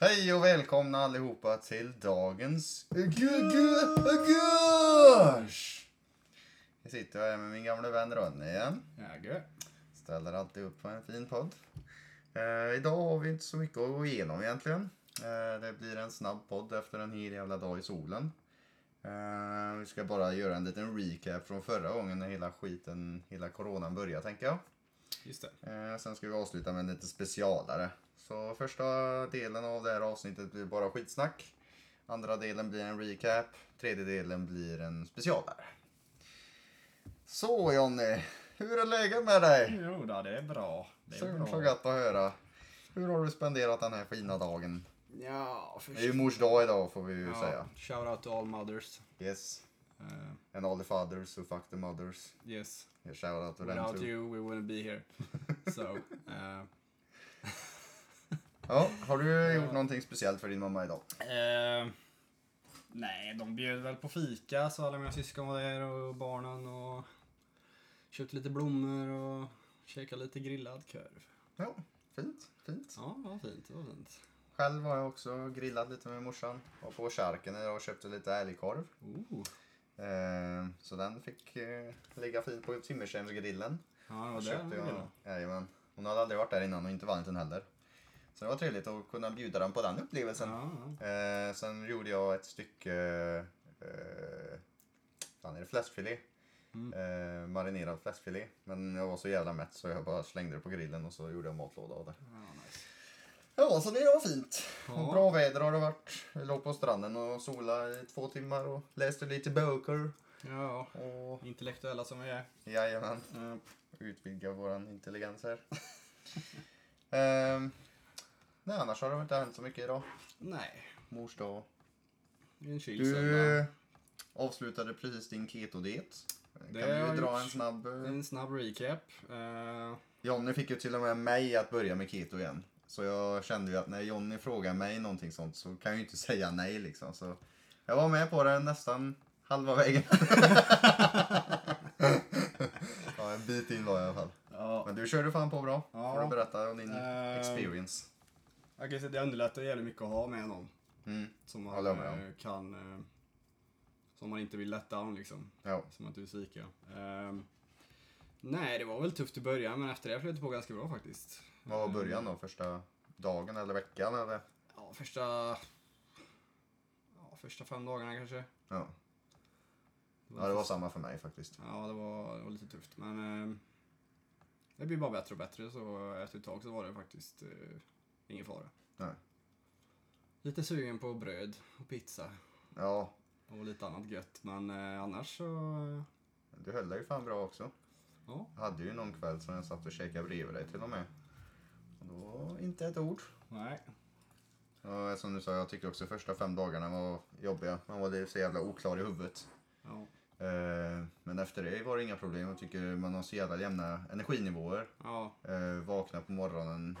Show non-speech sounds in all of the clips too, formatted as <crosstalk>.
Hej och välkomna allihopa till dagens Görs! Jag sitter här med min gamla vän Ronny igen. Ställer alltid upp på en fin podd. Eh, idag har vi inte så mycket att gå igenom egentligen. Eh, det blir en snabb podd efter en hel jävla dag i solen. Eh, vi ska bara göra en liten recap från förra gången när hela skiten, hela coronan började tänker jag. Just det. Eh, sen ska vi avsluta med en lite specialare. Så första delen av det här avsnittet blir bara skitsnack. Andra delen blir en recap. Tredje delen blir en specialare. Så Jonny, hur är läget med dig? Jo då, det är bra. Det är Så, bra. så gött att höra. Hur har du spenderat den här fina dagen? Ja, Det är ju mors dag idag får vi ju ja, säga. Shout out to all mothers. Yes. Uh, And all the fathers who fuck the mothers. yes. Yeah, Shout out to them Without too. you we wouldn't be here. <laughs> so, uh, Ja, har du <laughs> gjort någonting speciellt för din mamma idag? eh, Nej, de bjöd väl på fika så alla mina syskon var där och barnen och köpte lite blommor och käkade lite grillad korv. Ja, fint, fint. Ja, det var fint. Det var fint. Själv har jag också grillat lite med morsan. Var på Kärken idag och köpte lite älgkorv. Oh. Eh, så den fick eh, ligga fint på Timmerstensgrillen. Ja, det var det. jag jajamän. Hon hade aldrig varit där innan och inte Valentin heller. Så det var trevligt att kunna bjuda den på den upplevelsen. Ja, ja. Eh, sen gjorde jag ett stycke eh, fan är det fläskfilé. Mm. Eh, marinerad fläskfilé. Men jag var så jävla mätt så jag bara slängde det på grillen och så gjorde jag matlåda av det. Ja, nice. Ja, så det var fint. Ja. Bra väder har det varit. Jag låg på stranden och sola i två timmar och läste lite böcker. Ja, Och intellektuella som vi är. jajamän, Uh, utvidga våran intelligens här. <laughs> Ehm, nej, annars har det inte hänt så mycket idag. nej, Mors dag. en chill Du söndag. avslutade precis din keto-diet. Det Kan du dra en snabb... eh, En snabb recap. Eh, Jonny fick ju till och med mig att börja med keto igen. Så jag kände ju att när Jonny frågar mig någonting sånt så kan jag ju inte <laughs> säga nej liksom. Så jag var med på det nästan halva vägen. <laughs> ja, en bit in var jag i alla fall. ja, Men du körde fan på bra. Ja. Får du berätta om din Ehm. experience. jag kan säga att det underlättar jävligt mycket att ha med någon. Mm. Som man om. eh, kan... eh, som man inte vill let down liksom. Ja. Som man inte vill svika. Ehm, nej, det var väl tufft i början men efter det flöt det på ganska bra faktiskt. Vad var början då? Första dagen eller veckan eller? Ja, första... Ja, första fem dagarna kanske. Ja. ja, det var samma för mig faktiskt. Ja, det var, det var lite tufft. Men eh, det blir bara bättre och bättre. Så efter ett tag så var det faktiskt eh, ingen fara. Nej. Lite sugen på bröd och pizza Ja, och lite annat gött. Men eh, annars så... du höll dig ju fan bra också. Ja, Jag hade ju någon kväll som jag satt och käkade bredvid dig till och med. Då inte ett ord. nej. Och som du sa, jag tycker också första fem dagarna var jobbiga. Man var så jävla oklar i huvudet. Ja, Eh, Men efter det var det inga problem. Jag tycker man har så jävla jämna energinivåer. ja, Eh, Vakna på morgonen,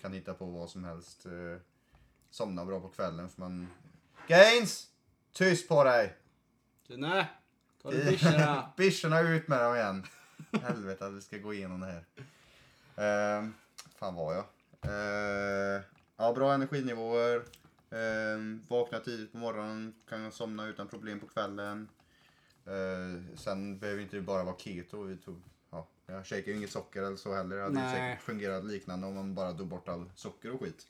kan hitta på vad som helst. Eh, Somna bra på kvällen för man... Gains! Tyst på dig! nej. Ta <laughs> du byxorna. Byxorna ut med dem igen. Helvete att vi ska gå igenom det här. Fan var jag? Eh, ja, bra energinivåer. Uh, vakna tidigt på morgonen. Kan somna utan problem på kvällen. Eh, sen behöver inte bara vara keto. Vi tog, ja, jag käkar ju inget socker eller så heller. Det hade ju Nej. säkert fungerat liknande om man bara tog bort all socker och skit.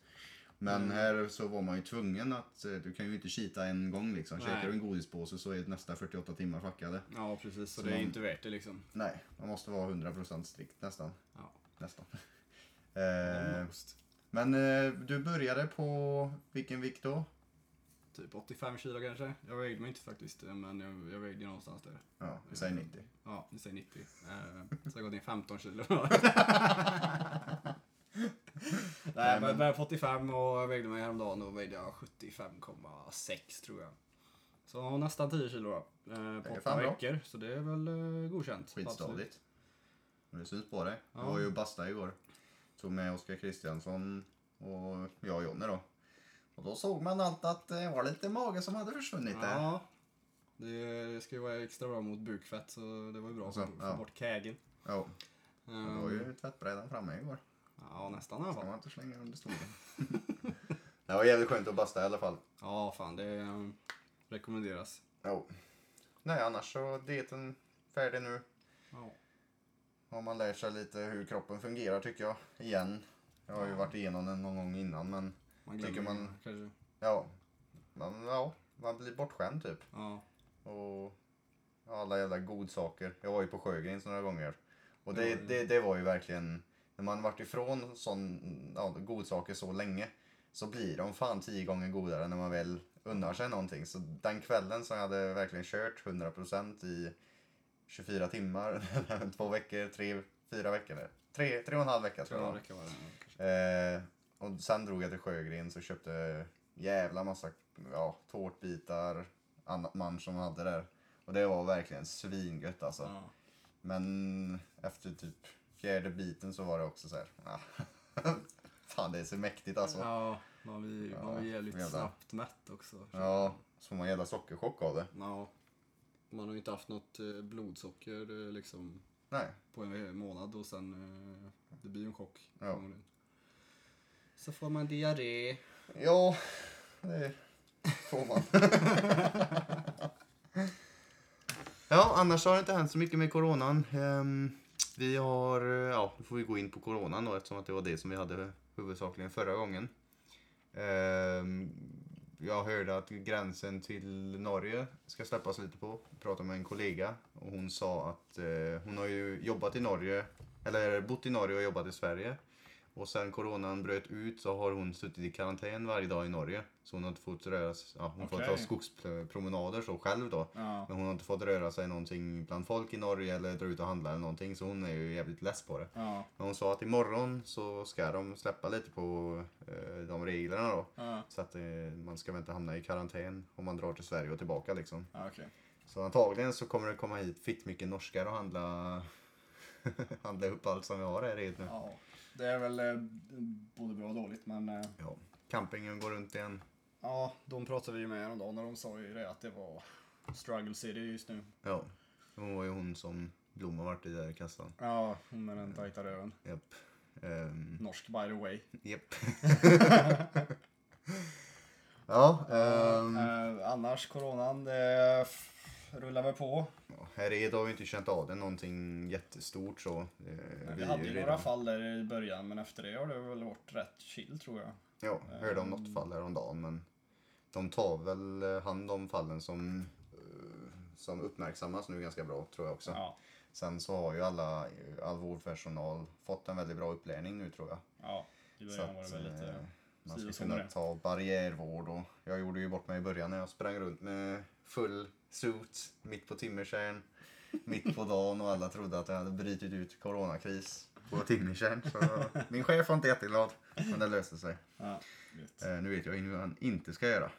Men Mm. här så var man ju tvungen att, eh, du kan ju inte cheata en gång liksom. Käkar du en godispåse så är nästa 48 timmar fuckade. Ja, precis. Så Så det är man- inte värt det liksom. Nej, man måste vara 100% strikt nästan. Ja. Nästan. Eh, men eh, du började på vilken vikt då? Typ 85 kilo kanske. Jag vägde mig inte faktiskt, eh, men jag, jag vägde någonstans där. Ja, vi säger 90. Ja, vi säger 90. Eh, så jag har gått ner 15 kilo. <laughs> <laughs> Nej, men jag på 85 och jag vägde mig häromdagen och vägde jag 75,6 tror jag. Så nästan 10 kilo då. Eh, på åtta bra. veckor. Så det är väl eh, godkänt. Skitstadigt. Det syns på dig. Ja. Du var ju och basta igår. Tog med Oskar Kristiansson och jag och Jonny då. Och då såg man allt att det var lite mage som hade försvunnit där. Ja. Det ska ju vara extra bra mot bukfett så det var ju bra så, att få ja. bort kägen. Ja, och det var Um, ju tvättbrädan framme igår. Ja, nästan i alla Ska fall. man inte slänga under stolen. <laughs> Det var jävligt skönt att basta i alla fall. Ja, fan det eh, rekommenderas. Jo. Nej, annars så dieten färdig nu. Ja. Har man lärt sig lite hur kroppen fungerar tycker jag. Igen. Jag har ju varit igenom den någon gång innan men Man Tycker man- kanske. ja. Man, ja, man blir bortskämd typ. Ja. Och alla jävla godsaker. Jag var ju på Sjögrens några gånger. Och det, det, det var ju verkligen, när man varit ifrån sån, ja, godsaker så länge så blir de fan tio gånger godare när man väl unnar sig någonting. Så den kvällen som jag hade verkligen kört 100% i 24 timmar, <laughs> två veckor, tre, fyra veckor. Tre, tre och en halv vecka tror jag. Jag var. det. Eh, och sen drog jag till Sjögrens och köpte jävla massa ja, tårtbitar, annat man som hade där. Och det var verkligen svingött alltså. Ja. Men efter typ fjärde biten så var det också så här. <laughs> ah, Fan det är så mäktigt alltså. Ja. Ja, man blir, Ja, man blir jävligt jävlar. snabbt mätt också. så får man jävla sockerchock av det. Ja. Man har ju inte haft något eh, blodsocker eh, liksom Nej. på en månad och sen eh, det blir ju en chock. Ja. Så får man diarré. Ja, det får man. <laughs> ja, annars har det inte hänt så mycket med coronan. Ehm, vi har, ja, nu får vi gå in på coronan då eftersom att det var det som vi hade huvudsakligen förra gången. Jag hörde att gränsen till Norge ska släppas lite på. Jag pratade med en kollega och hon sa att eh, hon har ju jobbat i Norge, eller bott i Norge och jobbat i Sverige. Och sen coronan bröt ut så har hon suttit i karantän varje dag i Norge. Så hon har inte fått röra sig, ja, hon får Okej. ta skogspromenader så själv då. Ja. Men hon har inte fått röra sig någonting bland folk i Norge eller dra ut och handla eller någonting. Så hon är ju jävligt less på det. Ja. Men hon sa att imorgon så ska de släppa lite på eh, de reglerna då. Ja. Så att eh, man ska väl inte hamna i karantän om man drar till Sverige och tillbaka liksom. Okej. Så antagligen så kommer det komma hit fitt mycket norskar och handla, <laughs> handla upp allt som vi har här i nu. Ja. Det är väl eh, både bra och dåligt men eh, Ja. Campingen går runt igen. Ja, de pratade vi ju med häromdagen när de sa ju det att det var struggle city just nu. Ja. Hon var ju hon som Blom har varit i där kassan. Ja, hon med den tajta röven. Japp. Ehm, Norsk by the way. Japp. <laughs> ja, ehm, Eh, annars coronan, det rullar väl på. ja, här i Ed har vi inte känt av det någonting jättestort så. Eh, Vi är hade ju ju några fall där i början men efter det har det väl varit rätt chill tror jag. Ja, jag hörde om något fall häromdagen men de tar väl eh, hand om fallen som, eh, som uppmärksammas nu ganska bra tror jag också. Ja, Sen så har ju alla, all vårdpersonal fått en väldigt bra upplärning nu tror jag. ja. I början var det väl lite eh, man så kunna ta barriärvård och jag gjorde ju bort mig i början när jag sprang runt med full suit mitt på timmertjärn, mitt på dagen och alla trodde att jag hade brutit ut coronakris på timmertjärn. Så <laughs> min chef var inte jätteglad, men det löste sig. Ja. Eh, nu vet jag hur han inte ska göra.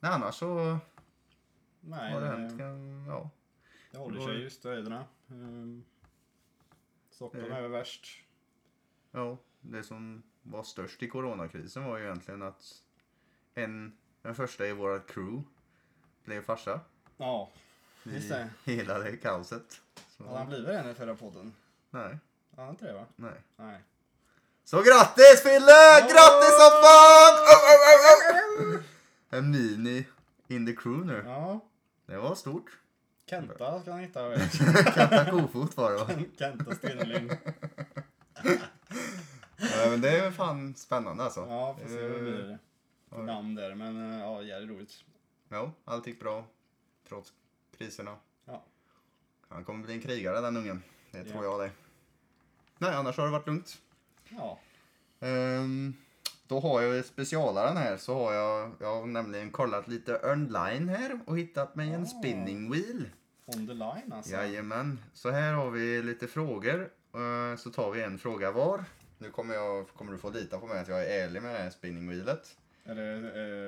Nej, annars så Nej, har det det, hänt. Ja. det håller det sig i städerna. Um, Stockholm Eh. är väl värst. ja, det som var störst i coronakrisen var ju egentligen att en, den första i vårt crew blev farsa. Ja, Just I det. hela det kaoset. Så, hade han blivit en i förra podden? Nej, han inte det va? nej. Nej. Så grattis Fille! Grattis som fan! Oh, oh, oh. En mini in the crew nu. Ja, Det var stort. Kenta ska han hitta. <laughs> Kanta kofot var det va? <laughs> Kenta Stenling. <laughs> Ja, men det är fan spännande alltså. Ja, får se vad det blir Eh, för namn där. Men eh, ja, jävligt roligt. Ja, allt gick bra. Trots priserna. Ja. Han kommer bli en krigare den ungen. Det Ja. tror jag det. Nej, annars har det varit lugnt. Ja, Ehm, då har jag specialaren här så har jag, jag har nämligen kollat lite online här och hittat mig en Ah. spinning wheel. on the line alltså. Jajamän. Så här har vi lite frågor. Eh, Så tar vi en fråga var. Nu kommer, jag, kommer du få lita på mig att jag är ärlig med det här spinning wheelet. Är det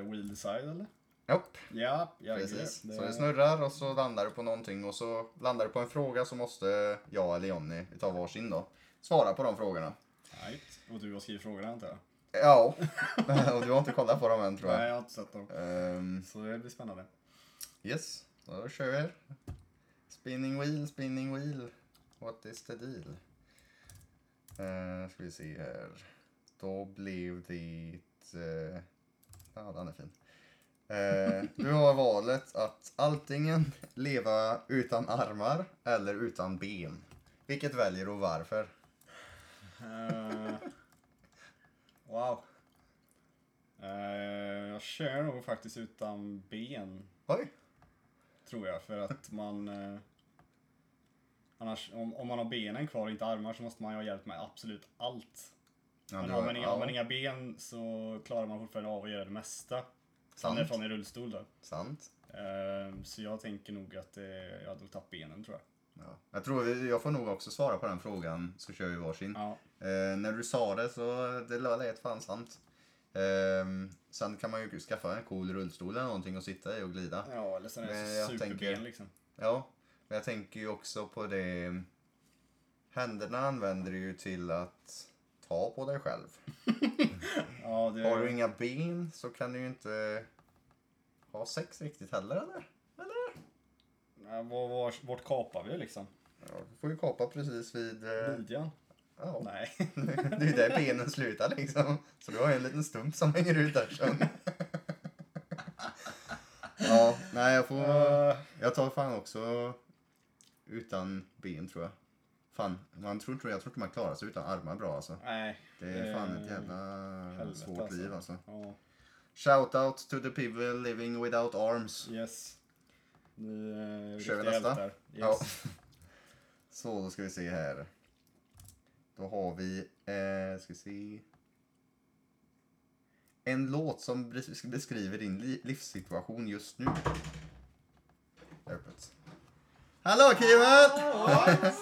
uh, wheel decide eller? Japp, Ja, ja precis. Det, Så det snurrar och så landar du på någonting och så landar du på en fråga så måste jag eller Jonny, tar varsin då, svara på de frågorna. Right. Och du har skrivit frågorna antar jag? Ja, och du har inte kollat på dem än tror Nej, jag. jag har inte sett dem. Ehm, Så det blir spännande. Yes, då kör vi. Spinning wheel, spinning wheel. What is the deal? Uh, ska vi se här. Då blev det. Eh, ja, den är fin. Eh, du har valet att antingen leva utan armar eller utan ben. Vilket väljer du och varför? Eh, wow. Eh, jag kör nog faktiskt utan ben, Oj! tror jag. För att man... eh, annars, om, om man har benen kvar och inte armar så måste man ju ha hjälp med absolut allt. Ja, Men har man, inga, ja, har man inga ben så klarar man fortfarande av att göra det mesta. Sant. från i rullstol då. sant. Eh, så jag tänker nog att jag hade tagit benen tror jag. Ja. Jag tror vi- jag får nog också svara på den frågan så kör vi varsin. Ja, Eh, när du sa det så det lät fan sant. Eh, sen kan man ju skaffa en cool rullstol eller någonting att sitta i och glida. ja eller sen är Men det jag så superben tänker- liksom. Ja, men jag tänker ju också på det. Händerna använder du ju till att ta på dig själv. <laughs> Ja, det, Har du inga ben så kan du ju inte ha sex riktigt heller eller? Ja, var, var, vart kapar vi liksom? Ja, du får ju kapa precis vid... Eh, Midjan? ja, Nej. <laughs> det är ju där benen slutar liksom. Så du har ju en liten stump som hänger ut där sen. <laughs> Ja, nej jag får... Eh, Jag tar fan också utan ben tror jag. Fan, man tror inte, jag tror inte man klarar sig utan armar bra alltså. nej. Det är fan ett Eh, jävla helvete, svårt alltså. liv alltså. Ja, Shout out to the people living without arms. yes. Ni är Kör vi nästa? hjältar. Ja. Yes. <laughs> Så, då ska vi se här. Då har vi, eh, ska vi se. En låt som bes- beskriver din li- livssituation just nu. Öppet. Hallå Kivet! <laughs>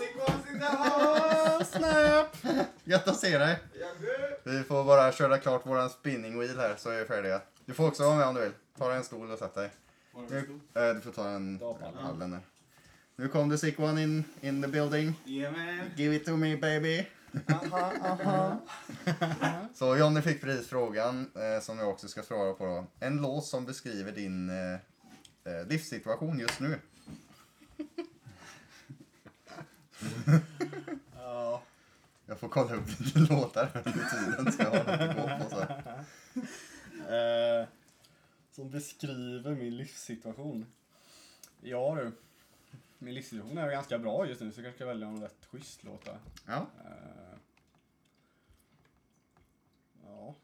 Snap! Gött att se dig! Vi får bara köra klart våran spinning wheel här så är vi färdiga. Du får också vara med om du vill. Ta dig en stol och sätt dig. Nu, eh, du får ta en pallen. där. Nu kom the sick one in, in the building. Yeah man. Give it to me baby. Aha, aha. <laughs> Så Johnny fick precis frågan eh, som jag också ska svara på då. En låt som beskriver din eh, eh, livssituation just nu. <laughs> Ja. Jag får kolla upp lite <laughs> låtar under tiden så jag har något att gå på. Så. Som beskriver min livssituation. Ja du. Min livssituation är ganska bra just nu så jag kanske ska välja en rätt schysst låt där. Ja, Eh, ja.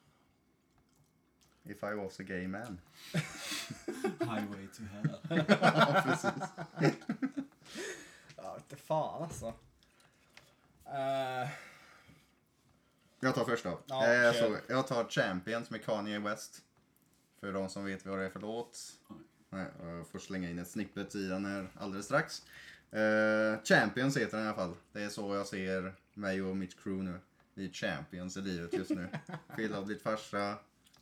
If I was a gay man. <laughs> Highway to hell. ja, precis. Jag vet inte fan alltså. Eh, Jag tar först då. Ja, eh, kör. så, jag tar Champions med Kanye West. För de som vet vad det är för låt. Nej, jag får slänga in ett snippet i den här alldeles strax. Eh, Champions heter den i alla fall. Det är så jag ser mig och mitt crew nu. Vi är champions i livet just nu. Phil har blivit farsa.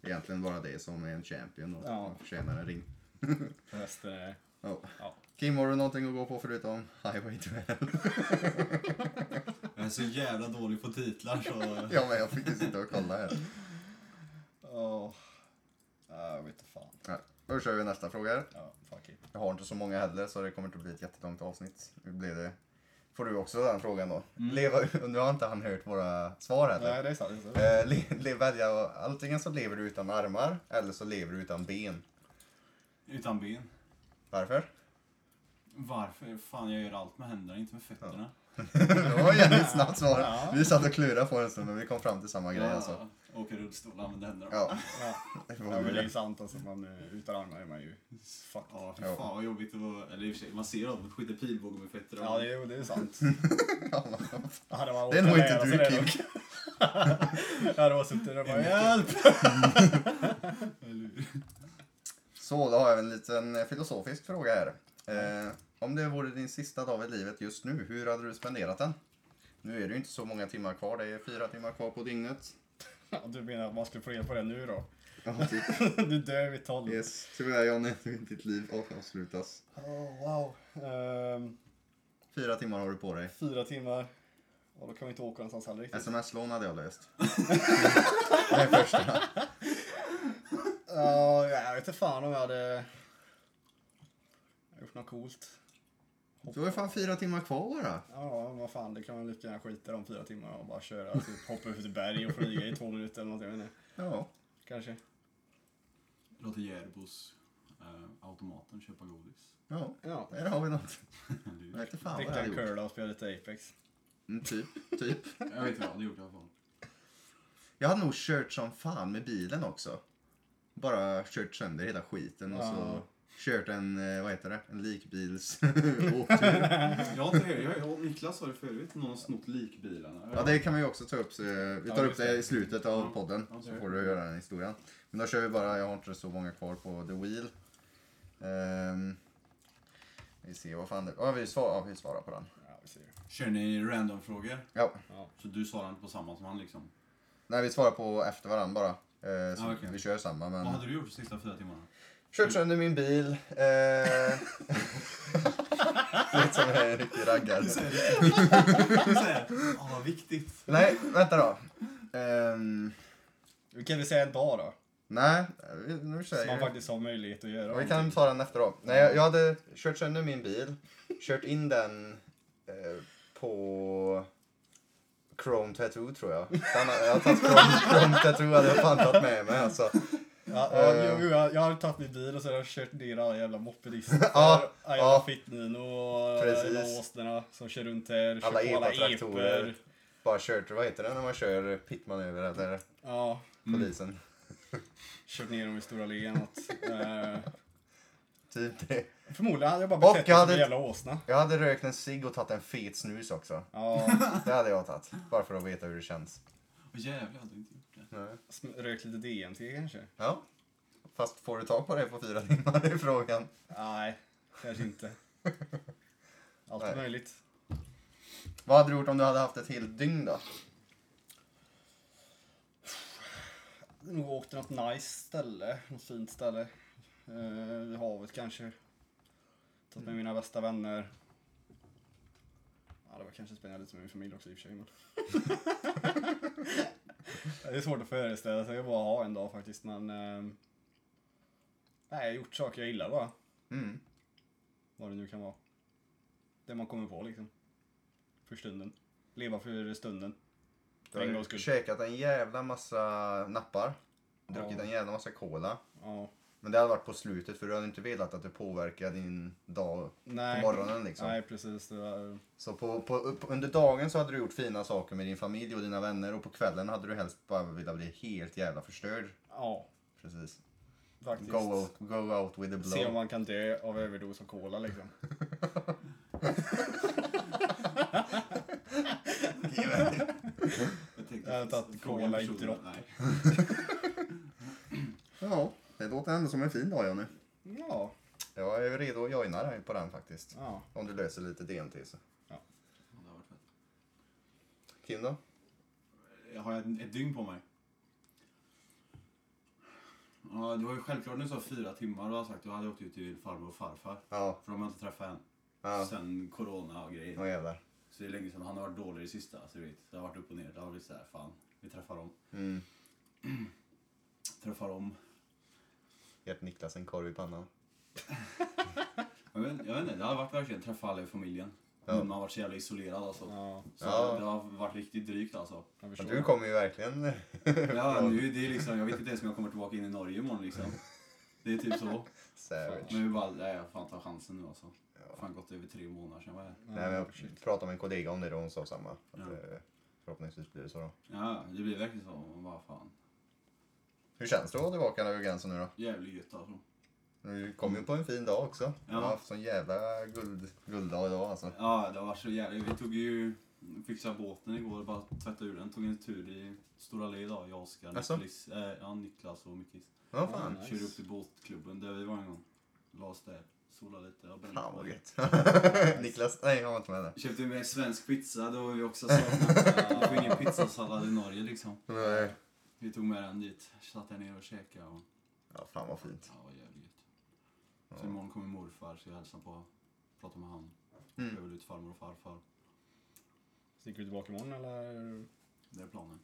Egentligen bara det som är en champion och Ja. man förtjänar en ring. <laughs> resten är... Ja. Ja. Kim, har du någonting att gå på förutom Highway to Hell? Jag är så jävla dålig på titlar så... ja, men jag fick ju sitta och kolla här. Åh. Ja, jag vet inte fan. Ja, då kör vi nästa fråga. Ja, fuck it. Jag har inte så många heller så det kommer inte bli ett jättelångt avsnitt. Nu blir det... Får du också den frågan då? Leva... <laughs> Nu har inte han hört våra svar heller. Nej, det är sant. Det är sant. Eh, le, le, välja, antingen så lever du utan armar eller så lever du utan ben. Utan ben. Varför? Varför? Fan, jag gör allt med händerna, inte med fötterna. <laughs> det var ett snabbt svar. Ja. Vi satt och klurade på en stund men vi kom fram till samma grej alltså. Ja, Åker rullstol, använder händerna. Ja, Ja. <laughs> det ja, men det är sant alltså. Man, eh, utan armar är man ju fuck. Ja, fy Ja. fan vad jobbigt det var. Eller i och för sig, man ser dem skjuter pilbåge med fötterna. Ja, det är, det är sant. <laughs> Ja, men- Ja, det, är nog inte sig du, Kim. dock. Ja, det var suttit där och bara hjälp! Så, då har jag en liten filosofisk fråga här. Eh, om det vore din sista dag i livet just nu, hur hade du spenderat den? Nu är det ju inte så många timmar kvar, det är fyra timmar kvar på dygnet. Ja, du menar att man skulle få reda på det nu då? Ja, typ. <laughs> Du dör vid tolv. Yes, tyvärr Johnny, <laughs> ditt liv avslutas. Oh, wow. Ehm, Fyra timmar har du på dig. fyra timmar. Och då kan vi inte åka någonstans heller riktigt. Sms-lån hade jag löst. <laughs> det är första. Ja, jag vet inte fan om jag hade gjort något coolt. Du har ju fan fyra timmar kvar bara. Ja, vad fan, det kan man lika gärna skita i de fyra timmarna och bara köra, typ hoppa ut i berg och flyga i två minuter eller någonting. Jag vet inte. Ja. Kanske. Låter Järbos eh, automaten köpa godis. Ja, Ja. där har vi något. <laughs> Det Jag vet fan vad Dricka jag en hade gjort. curla och spela lite Apex. Mm, typ, typ. <laughs> Jag vet inte vad jag hade gjort i alla fall. Jag hade nog kört som fan med bilen också. Bara kört sönder hela skiten och så Ja. Kört en, eh, vad heter det, en likbils har inte det. Jag, jag, Niklas sa det förut. Någon har snott likbilarna. Ja, det kan vi ju också ta upp. Så, eh, vi Ja, tar upp det i slutet av Ja. podden. Ja, Så får du göra den historien. Men då kör vi bara, jag har inte så många kvar på The Wheel. Ehm, vi ser vad fan det... Ja, vi svarar, ja, vi svarar på den. Ja, vi ser. Kör ni random-frågor? Ja, Ja. Så du svarar inte på samma som han liksom? nej vi svarar på efter varandra bara. Eh, så Ja, okej. vi kör samma men... Vad hade du gjort de sista fyra timmarna? Kört sönder min bil. Eh... <laughs> Lite som en riktig raggare. Du säger det. Du säger ja vad viktigt. Nej, vänta då. Ehm, Vi kan väl säga en dag då. nej, nu Som man säger jag. faktiskt har möjlighet att göra. Vi kan ta den efter då. Nej, jag, jag hade kört sönder min bil, kört in den eh, på Chrome Tattoo tror jag. Den, jag har tagit Chrome, Chrome Tattoo hade jag fan tagit med mig alltså. Ja, ja, Eh. jo, jag, jag hade tagit min bil och så har jag kört ner alla jävla mopedister. <laughs> Ja, alla ja. Fittnin och åsnorna som kör runt här. Alla EPA-traktorer. Bara kört, vad heter det när man kör pitmanöver eller Ja, polisen? <laughs> kört ner dem i Stora Lenat. Eh, Typ det. förmodligen hade jag bara betett jag mig som hade- en jävla åsna. Jag hade rökt en cigg och tagit en fet snus också. Ja, Det hade jag tagit. Bara för att veta hur det känns. Åh jävlar, hade inte gjort. Nej. rökt lite DMT kanske. Ja. Fast får du tag på det på fyra timmar det är frågan. Nej, kanske inte. <laughs> Allt är möjligt. Vad hade du gjort om du hade haft ett helt dygn då? Nog åkt till något nice ställe, något fint ställe. Eh, vid havet kanske. Tagit med mina bästa vänner. Ja, det var kanske spännande lite med min familj också i och för sig. Men... <laughs> det är svårt att föreställa sig att bara ha en dag faktiskt, men... Eh... Nej, jag har gjort saker jag gillar bara. Mm. Vad det nu kan vara. Det man kommer på liksom. För stunden. Leva för stunden. Du en har gångs skull. käkat en jävla massa nappar. Druckit Ja. en jävla massa cola. Ja. Men det hade varit på slutet för du hade inte velat att det påverkar din dag Nej. på morgonen liksom. Nej, precis. Det var... Så på, på, under dagen så hade du gjort fina saker med din familj och dina vänner och på kvällen hade du helst bara velat bli helt jävla förstörd. Ja, Precis. faktiskt. Go out, go out with the Se om blow. man kan dö av överdos av cola liksom. <laughs> Jag tänkte hade tagit cola i personen. dropp. Låter ändå som en fin dag Jonny. Ja. Jag är redo att joina dig på den faktiskt. Ja. Om du löser lite DMT så. Ja, det har varit fett. Kim då? Jag har ett, ett dygn på mig. Ja, det var ju självklart när du sa fyra timmar. Du har sagt att du hade åkt ut till farmor och farfar. Ja. För de har jag inte träffat än. Ja. Sen corona och grejer. Åh jävlar. Så det är länge sedan. Han har varit dålig i sista. Så du vet. Det har varit upp och ner. Det har blivit såhär, fan. Vi träffar dem. Mm. <clears throat> Träffar dem. Gert Niklas en korv i pannan. <laughs> Jag vet, jag vet inte. Det har varit verkligen träffa alla i familjen. Ja. Men man har varit så jävla isolerad alltså. Ja. Så Ja. det har varit riktigt drygt alltså. Du kommer ju verkligen... <laughs> Ja, nu, det är liksom, jag vet inte ens om jag kommer tillbaka in i Norge imorgon liksom. Det är typ så. Savage. Men vi bara, nej jag fan ta chansen nu alltså. Ja. Fan gått över tre månader sedan jag var här. Nej, men jag pratade med en kollega om det och hon sa samma. Att, Ja. eh, Förhoppningsvis blir det så då. Ja, det blir verkligen så. Man bara fan. Hur känns det att vara tillbaka över gränsen nu då? Jävligt gött alltså. Du kom ju på en fin dag också. Du har Ja. haft sån jävla guld, gulddag idag alltså. Ja, det varit så jävligt. Vi tog ju, fixade båten igår, bara tvättade ur den. Tog en tur i Stora Le idag, jag, Oskar, Jaså? Niklas, äh, ja, Niklas och Mickis. Ja, fan. nice. Körde upp till båtklubben där vi var en gång. La oss där, sola lite brände Fan vad gött. <laughs> Niklas, nej jag var inte med där. Köpte med svensk pizza, då var vi också saknat. Det får ingen pizzasallad i Norge liksom. Nej. Vi tog med den dit, satt där nere och käkade och Ja, fan vad fint. ja, var jävligt gött. Ja. Så imorgon kommer morfar så jag hälsar på, pratar med han. Mm. Jag vill ut farmor och farfar. Sticker du tillbaka imorgon eller? Det är planen.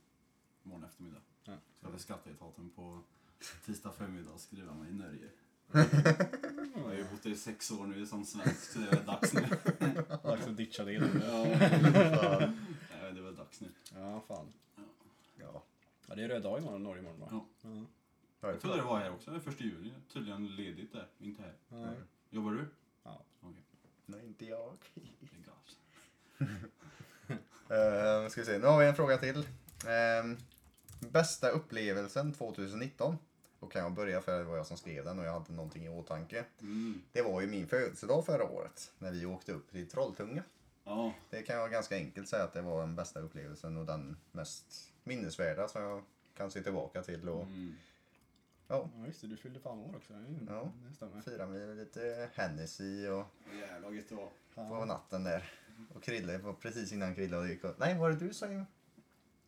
Imorgon eftermiddag. Ja. Ska till skatteetaten på tisdag förmiddag och skriva mig i Norge. <laughs> Jag har ju bott i sex år nu som svensk så det är väl dags nu. Dags att ditcha det. Ja. Nej, det är väl dags nu. Ja, fan. Ja. Det är röd dag imorgon, Norge imorgon va? Ja. ja. Är Jag det trodde det var här också, den första juli. Tydligen ledigt där, inte här. Ja. Jobbar du? Ja. Okej, Nej, inte jag. det är glas. <laughs> Uh, ska vi se, nu har vi en fråga till. Ehm, bästa upplevelsen 2019? Då kan jag börja för det var jag som skrev den och jag hade någonting i åtanke. Mm. Det var ju min födelsedag förra året när vi åkte upp till Trolltunga. Ja, Det kan jag ganska enkelt säga att det var den bästa upplevelsen och den mest minnesvärda som jag kan se tillbaka till och mm. ja, Ja just det, du fyllde fan år också. Ja. Det stämmer. fira med lite Hennessy och jävlar gött det var. på Ja. natten där. Och Krille var precis innan Krille gick och, Nej, var det du som,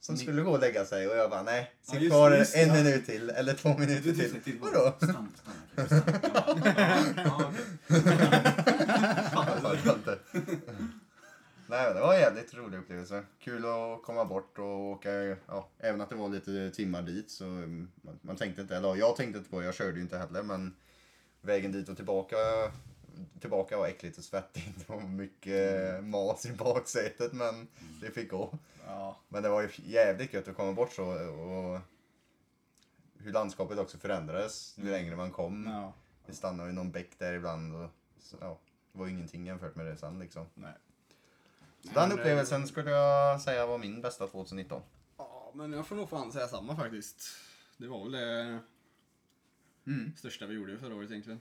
som skulle gå och lägga sig? Och jag bara, nej, Ja, sitt just kvar det, just en ja. minut till eller två minuter Du till. till Vadå? <laughs> Stanna, stanna. ja, <laughs> ja. Nej, det var en jävligt rolig upplevelse. Kul att komma bort och åka, ja, även att det var lite timmar dit så mm, man, man tänkte inte, eller jag tänkte inte på det, jag körde ju inte heller men vägen dit och tillbaka, tillbaka var äckligt och svettigt <laughs> och mycket mas i baksätet men det fick gå. Ja. Men det var ju jävligt gött att komma bort så och hur landskapet också förändrades ju längre man kom. Ja. Vi stannade i någon bäck där ibland och så, ja, det var ju ingenting jämfört med det sen liksom. Nej. Den men det- upplevelsen skulle jag säga var min bästa 2019. Ja, men jag får nog fan säga samma faktiskt. Det var väl det Mm. största vi gjorde förra året egentligen.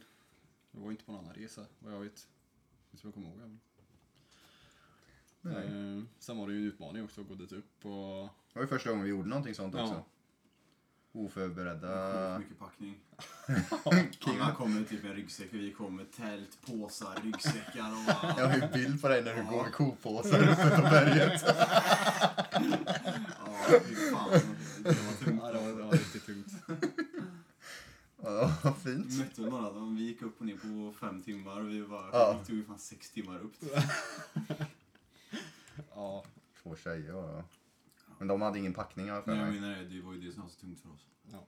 Det var inte på någon annan resa, vad jag vet. Inte som jag kommer ihåg. än. Nej. Eh, sen var det ju en utmaning också att gå dit upp och... Det var ju första gången vi gjorde någonting sånt Ja. också. Oförberedda. Sjukt mycket packning. <laughs> Alla kom med typ en ryggsäck och vi kom med tält, påsar, ryggsäckar och bara... Jag har ju bild på dig när du går med kopåsar uppe på berget. <laughs> Ja, fy fan. Det var tungt. Ja, det var, det var riktigt tungt. Ja, vad fint. Mötte väl några, de- vi gick upp och ner på fem timmar och vi bara, Ja. tog ju fan sex timmar upp. Ja, Två tjejer var det. Men de hade ingen packning har jag för Men jag mig. menar det, det var ju det som var så tungt för oss. ja.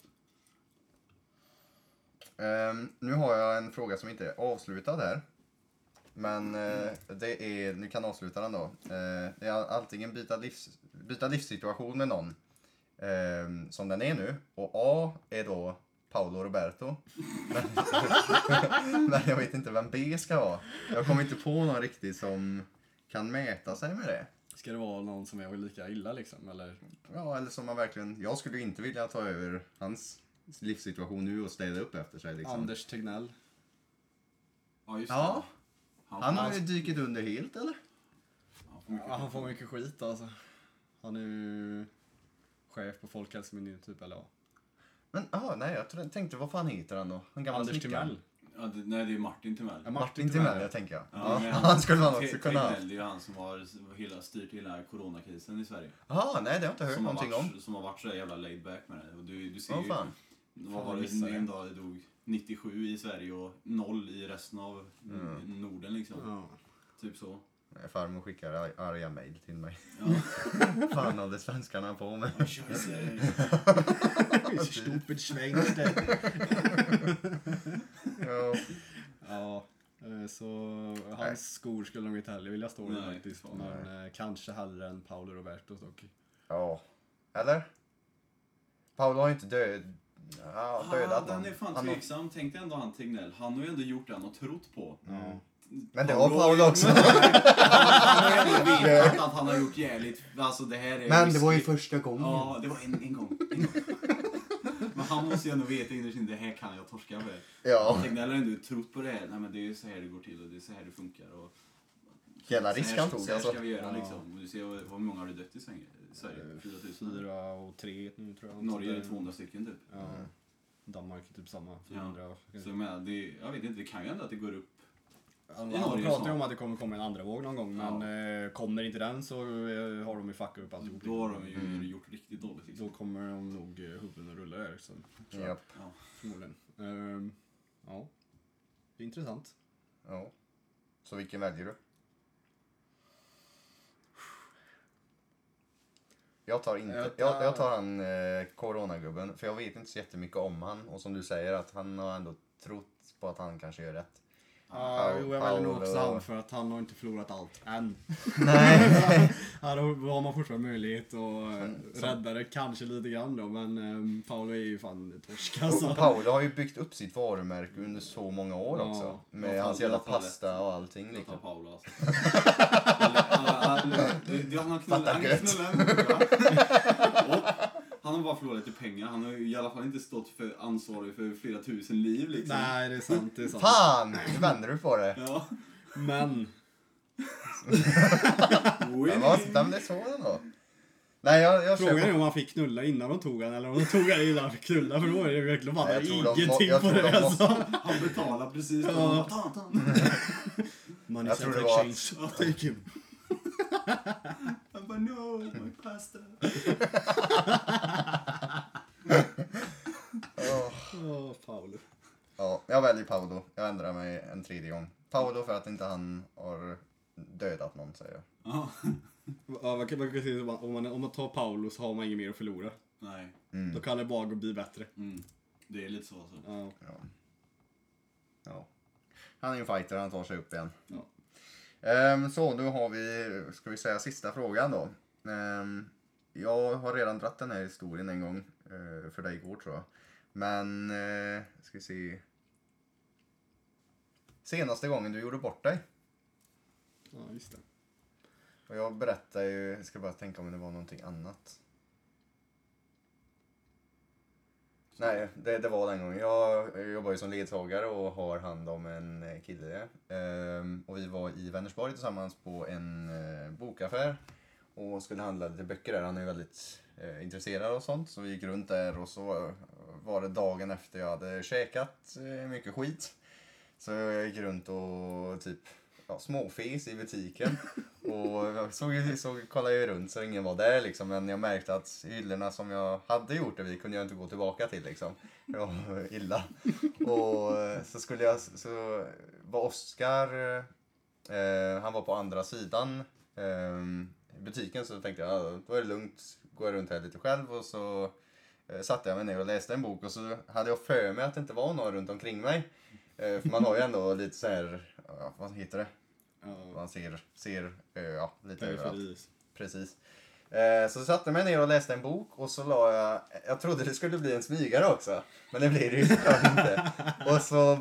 Ehm, nu har jag en fråga som inte är avslutad här. Men eh, det är, nu kan jag avsluta den då. Eh, det är antingen byta, livs, byta livssituation med någon ehm, som den är nu. Och A är då Paolo Roberto. Men, <laughs> men jag vet inte vem B ska vara. Jag kommer inte på någon riktigt som kan mäta sig med det. Ska det vara någon som är lika illa liksom, eller? Ja, eller som man verkligen... Jag skulle inte vilja ta över hans livssituation nu och städa upp efter sig liksom. Anders Tegnell. Ja, just Ja. det. Han, Han har ju dykit under helt eller? han får mycket Ja, han får mycket skit alltså. Han är ju chef på Folkhälsomyndigheten typ, eller ja. Men ah, nej, jag tänkte vad fan heter han då? Gamla Anders snickaren. Ja, det, nej, det är Martin Timell. Ja, Martin Timell, jag tänker jag. Ja, men <laughs> han skulle man också kunna ha. Tegnell är ju han som har hela, styrt hela coronakrisen i Sverige. Jaha, nej det har jag inte hört Som har, någonting om. varit, som har varit så jävla laid back med det. Och du, du ser Åh ju, fan. vad var det, en det. dag det dog 97 i Sverige och noll i resten av Mm. Norden liksom. Ja. Typ så. Nej, Farmor skickar ar- arga mejl till mig. Ja. <laughs> fan håller svenskarna på med? <laughs> Stupid Schweinster. Ja. <laughs> Ja, eh, så hans skor skulle nog inte heller vilja stå i Nej, faktiskt. Men eh, kanske hellre än Paolo Roberto dock. ja. Eller? Paolo har ju inte död... Ja, dödat Ah, den någon. är fan Han har- tveksam. Tänk dig ändå han Tegnell. Han har ju ändå gjort det han har trott på. Ja. Men det har Paolo också. Han har ju <laughs> vetat att han har gjort jävligt... Alltså det här är Men det var ju första gången. Ja, det var en, en gång. En gång. Men han måste ju ändå veta innerst inne, det här kan jag torska med. Ja. Tegnell har ändå trott på det här. Nej men det är ju så här det går till och det är så här det funkar. Och Jävla så risk han tog Så här alltså. ska vi göra Ja. liksom. Och du ser vad vad många har det dött i Sverige. i Sverige. 4000. Fyra och tre nu tror jag. Norge är det Så 200 stycken typ. Ja. Danmark är typ samma. 400. Så jag menar, det, jag vet inte, det kan ju ändå att det går upp. Han, han pratar ju om att det kommer komma en andra våg någon gång. Ja. Men eh, kommer inte den så eh, har de ju fuckat upp alltihop. Då har de ju Mm. gjort riktigt dåligt. Liksom. Då kommer de nog eh, huvuden att rulla där. Så, tror jag, Japp. Ja. förmodligen. Ehm, ja. Det är intressant. Ja. Så vilken väljer du? Jag tar inte, Jag jag tar han eh, coronagubben, för jag vet inte så jättemycket om han. Och som du säger, att han har ändå trott på att han kanske gör rätt. Ja, jo, jag väljer nog också han för att han har inte förlorat allt än. Nej. Här har man fortfarande möjlighet att eh, rädda det kanske lite grann då, men um, Paolo är ju fan torsk alltså. Och Paolo har ju byggt upp sitt varumärke under så många år Ja. också. Med hans jävla pasta och allting Jag tar liksom. Paolo alltså. Han- har knullat en. Han har bara förlorat lite pengar. Han har ju i alla fall inte stått för ansvarig för flera tusen liv liksom. Nej, det är sant, det är sant. Fan! Nu vänder du på det. Ja. Men, Men vad, vem det är så då? Nej, jag, jag frågan är om han fick knulla innan de tog han eller om de tog han innan han fick knulla, för då är det verkligen bara de ingenting på det de alltså. Han betalar precis. Ja. Ta, ta. Money Jag tror det var exchange. Take him. Bara no, my pasta. Åh. <laughs> Åh, Paolo. Ja, jag väljer Paolo. Jag ändrar mig en tredje gång. Paolo för att inte han har dödat någon säger jag. Ja. <laughs> Ja, man kan, man kan säga så, om, man, om man tar Paolo så har man inget mer att förlora. Nej. Mm. Då kan det bara bli bättre. Mm. Det är lite så alltså. Ja. Ja. ja. Han är en fighter, han tar sig upp igen. Ja. Ehm, så, nu har vi, ska vi säga sista frågan då. Ehm, jag har redan dratt den här historien en gång, eh, för dig igår tror jag. Men, eh, ska vi se. Senaste gången du gjorde bort dig. ja, just det. Och jag berättade ju, jag ska bara tänka om det var någonting annat. Nej, det, det var den gången. Jag jobbar ju som ledsagare och har hand om en eh, kille. Ehm, och vi var i Vänersborg tillsammans på en eh, bokaffär och skulle handla lite böcker där. Han är ju väldigt eh, intresserad och sånt. Så vi gick runt där och så var det dagen efter jag hade käkat eh, mycket skit. Så jag gick runt och typ ja, småfis i butiken. Och jag såg, såg, kollade ju runt så ingen var där liksom. Men jag märkte att hyllorna som jag hade gjort det vid kunde jag inte gå tillbaka till liksom. Det var illa. Och eh, så skulle jag, så var Oskar, eh, han var på andra sidan eh, butiken så tänkte jag, ja, då är det lugnt, går jag runt här lite själv och så eh, satte jag mig ner och läste en bok och så hade jag för mig att det inte var någon runt omkring mig. Eh, för man har ju ändå lite så här, ja, vad heter det? Man ser, ser eh, ja, lite överallt. Precis. Eh, så satte jag mig ner och läste en bok och så la jag, jag trodde det skulle bli en smygare också. Men det blir det ju såklart inte. Och så, eh,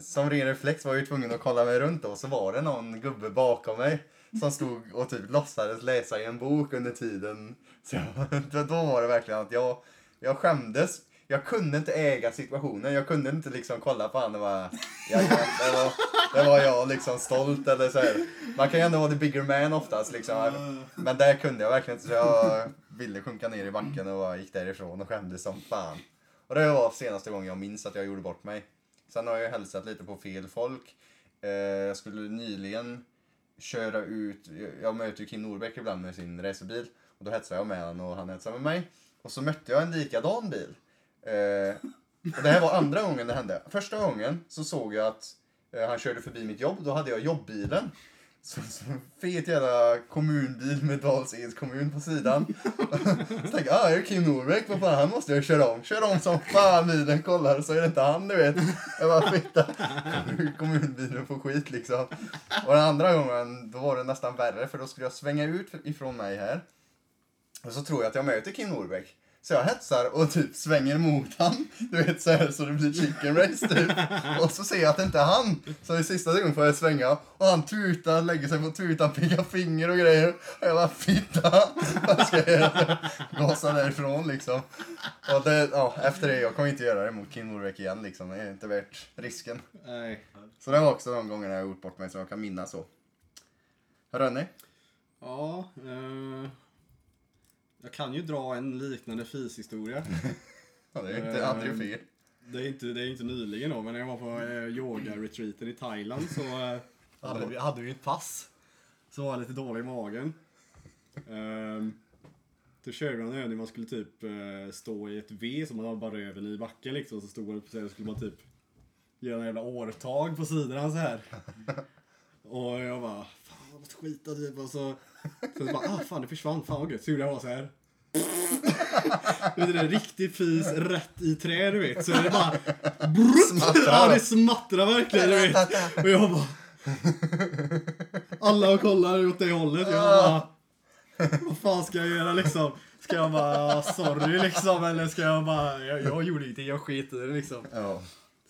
som ren reflex var jag ju tvungen att kolla mig runt då, så var det någon gubbe bakom mig. Som stod och typ låtsades läsa i en bok under tiden. Så jag, <laughs> då var det verkligen att jag, jag skämdes. Jag kunde inte äga situationen. Jag kunde inte liksom kolla på honom och bara, ja, det, var, det var jag liksom stolt eller så här. Man kan ju ändå vara the bigger man oftast liksom. Men där kunde jag verkligen inte så jag ville sjunka ner i backen och gick därifrån och skämdes som fan. Och det var senaste gången jag minns att jag gjorde bort mig. Sen har jag hälsat lite på fel folk. Eh, jag skulle nyligen köra ut, jag möter ju Kim Norbeck ibland med sin racerbil. Och då hetsade jag med honom och han hetsade med mig. Och så mötte jag en likadan bil. Eh, och det här var andra gången det hände. Första gången så såg jag att eh, han körde förbi mitt jobb. Då hade jag jobbbilen. Så, så fet jävla kommunbil med Dals-Eds kommun på sidan. <laughs> så tänkte jag, ah, är det Kim Norbeck? Vad fan, han måste jag köra om. Kör om som fan bilen, kollar så är det inte han du vet. Jag bara fitta. <laughs> Kommunbilen får skit liksom. Och den andra gången, då var det nästan värre för då skulle jag svänga ut ifrån mig här. Och så tror jag att jag möter Kim Norbeck. Så jag hetsar och typ svänger mot han. Du vet så här så det blir chicken race typ. Och så ser jag att det inte är han. Så i sista sekund får jag svänga. Och han tutar, lägger sig på tutan, pekar finger och grejer. Och jag bara fitta. Vad ska jag göra? Gasa därifrån liksom. Och det, ja, efter det, jag kommer inte göra det mot Kim Norbeck igen liksom. Det är inte värt risken. Nej. Så det var också de gångerna jag gjort bort mig som jag kan minnas så. Hörrni? Ja, eh, jag kan ju dra en liknande fishistoria. <laughs> Ja, det är inte aldrig fel. Det är inte, det är inte nyligen då, men när jag var på eh, yoga-retreaten i Thailand så eh, hade, vi, hade vi ett pass. Så var jag lite dålig i magen. Ehm, då körde vi en övning, man skulle typ eh, stå i ett V som man har bara röven i backen liksom. Så stod man upp och skulle man typ göra en jävla årtag på sidorna så här. <laughs> Och jag bara, fan vad skita typ. Och så, så bara, ah fan det försvann, fan vad gött. Så gjorde jag bara så här. <laughs> Vet det är riktig fis rätt i trä, du vet. Så är det bara... Smattrar. Ja, det smattrar verkligen, du vet. <laughs> Och jag bara... Alla kollar åt det hållet. Jag bara... Vad fan ska jag göra liksom? Ska jag bara sorry liksom? Eller ska jag bara... Jag, jag gjorde ingenting, jag sket i det liksom. Ja.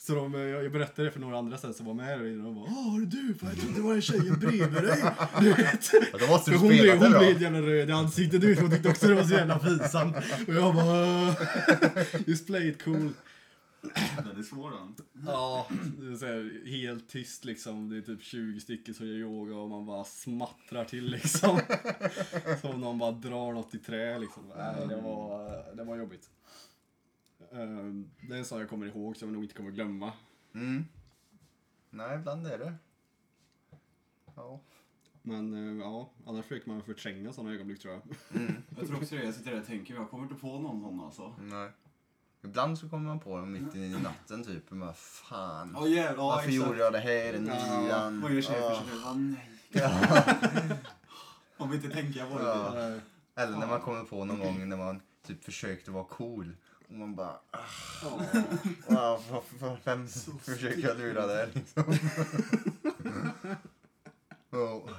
Så de, jag jag berättade det för några andra sen som var med och de bara Åh, är det du? Fan, jag trodde det var en tjejen bredvid dig. <laughs> Du vet. Ja, Då måste För du hon blev, hon helt jävla röd i ansiktet. Du vet, hon tyckte också det var så jävla pinsamt. Och jag bara... <laughs> Just play it cool. Den är svår den. Ja, det är så här, helt tyst liksom. Det är typ 20 stycken som gör yoga och man bara smattrar till liksom. <laughs> Som om någon bara drar något i trä liksom. Nej, det var, det var jobbigt. Ehm, Det är en sak jag kommer ihåg som jag nog inte kommer glömma. Mm. Nej, ibland är det. Ja. Men eh, ja, annars försöker man förtränga sådana ögonblick tror jag. <laughs> Jag tror också det. Jag sitter där och tänker, jag kommer inte på någon sån alltså. Nej. Ibland så kommer man på dem mitt i natten typ. Och bara, fan. Ja jävlar, ja, Varför exakt. gjorde jag det här i nian? Vad gör tjejer Ja. för sig själv? Nej. Ja. <laughs> Om vi inte tänker på det. Ja. Eller när man kommer på någon gång när man typ försökte vara cool. Och man bara, ah, ja. wow, vad- vad- vem försöker jag lura där liksom? <laughs> oh.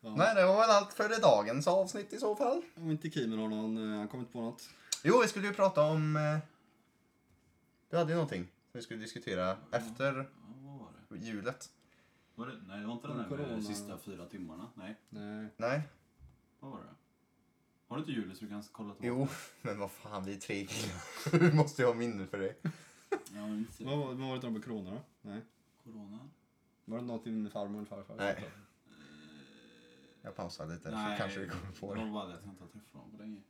Ja. Nej, det var väl allt för dagens avsnitt i så fall. Om inte Kimen har någon, eh, han kommer inte på något. Jo, vi skulle ju prata om... Eh, du hade ju någonting som vi skulle diskutera efter Ja, vad var det? julet. Var det? Nej, det var inte den där med de sista fyra timmarna. Nej, Nej. Nej? vad var det? Har du inte Julius så du kan kolla tillbaka? Jo, men vad fan, vi är tre killar. <laughs> Vi måste ju ha minne för det. Ja, men inte. Vad var vad var det med corona då? Nej. Corona? Var det något din farmor eller farfar? Nej. Jag pausar lite så kanske vi kommer på det det. var bara det att jag inte har träffat honom på länge.